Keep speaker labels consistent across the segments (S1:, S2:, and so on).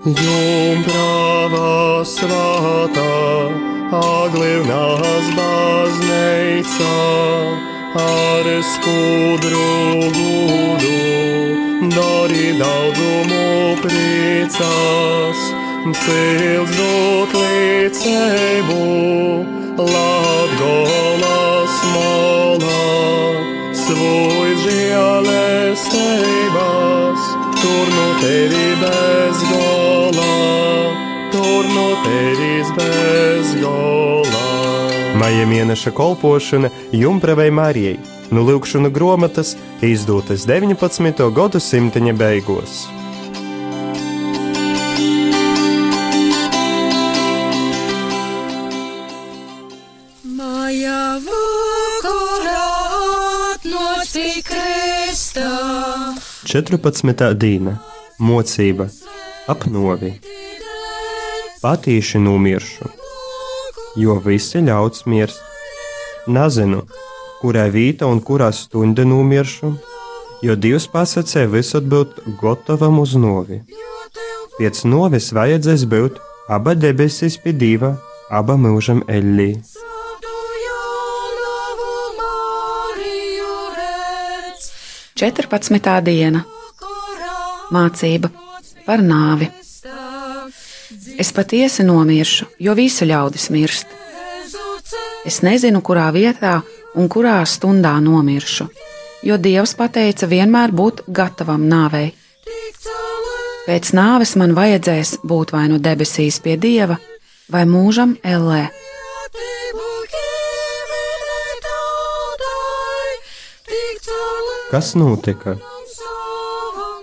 S1: Jumprava svētā, aglivnās bazneica, ar skudru gudu, dari daudumu priecās, cils dot līdzēbu, Latgolas molā, svoj žēlestības, tur no tevi bez gola, tur no tevis bez gola. Maija mēneša kolpošana Jumpravai Marijai, nu lūkšana grāmatas izdotas 19. gadsimta beigās.
S2: Maja vakarā atnāci kristā.
S1: 14. dīna - mocība, apnovi, patīši nomiršu, jo visi ļauts mirst. Nezinu, kurai vīta un kurā stunda nomiršu, jo Dievs pasakē visur būt gatavam uz novi. Pēc novis vajadzēs būt aba debesis pie diva, aba mūžam eļļī.
S3: 14. diena - mācība par nāvi. Es patiesi nomiršu, jo visu ļaudis mirst. Es nezinu, kurā vietā un kurā stundā nomiršu, jo Dievs pateica vienmēr būt gatavam nāvei. Pēc nāves man vajadzēs būt vai nu debesīs pie Dieva, vai mūžam ellē.
S1: Kas notika?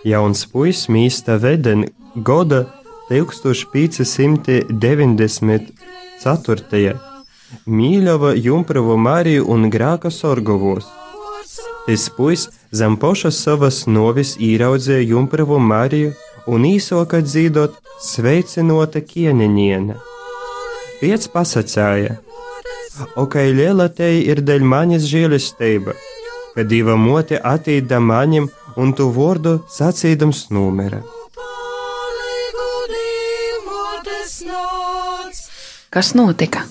S1: Jauns puisis mīsta vedeni gada 1594. mīļava Jumpravu Mariju un Grāka Sorgovos. Tas puisis zem pošas savas novis īraudzīja Jumpravu Mariju un īsoka dzīdot sveicinota kieneņiene. Piec pasacāja, ok, liela te ir dēļ manis žēlestība ka diva mote attīda maņem un tu vārdu sacīdams numera.
S3: Kas notika?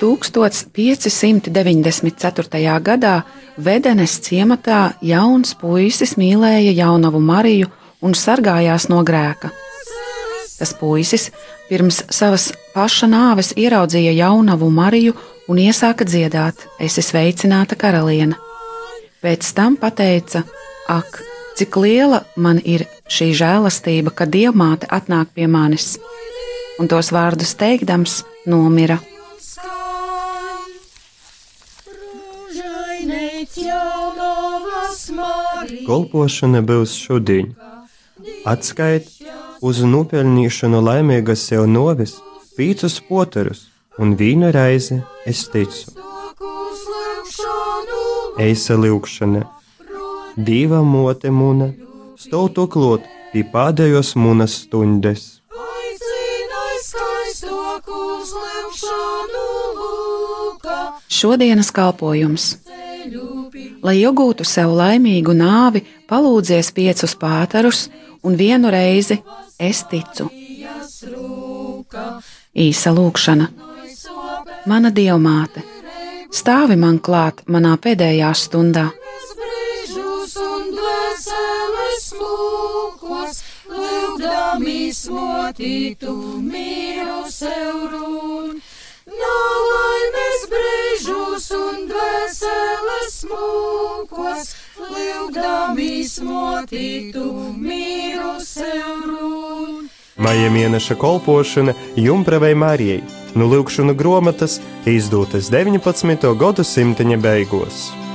S3: 1594. gadā Vedenes ciematā jauns puisis mīlēja jaunavu Mariju un sargājās no grēka. Tas puisis pirms savas paša nāves ieraudzīja jaunavu Mariju un iesāka dziedāt: Es esmu sveicināta karaliene. Pēc tam teica: Ak, cik liela man ir šī žēlastība, ka dievmāte atnāk pie manis! Un tos vārdus teikdams, nomira.
S1: Kolpošana būs šodien. Atskait uz nopelnīšanu laimīgas sev novis pīcus poterus un vīna reize es ticu. Eisa lūkšana, diva mote muna, stāv to klot pie pēdējos munas stundas.
S3: Šodienas kalpojums. Lai iegūtu sev laimīgu nāvi, palūdzies piecus pātarus un vienu reizi es ticu. Īsa lūkšana. Mana dievmāte, stāvi man klāt manā pēdējā stundā. Lūgdami smotītu mīru sev rūn, nolaimes brīžus un dvēseles mūkos, lūgdami smotītu mīru sev rūn.
S1: Maija mēneša kolpošana Jumpravai Marijai, nu lūkšana grāmatas izdotas 19. gadsimta beigās.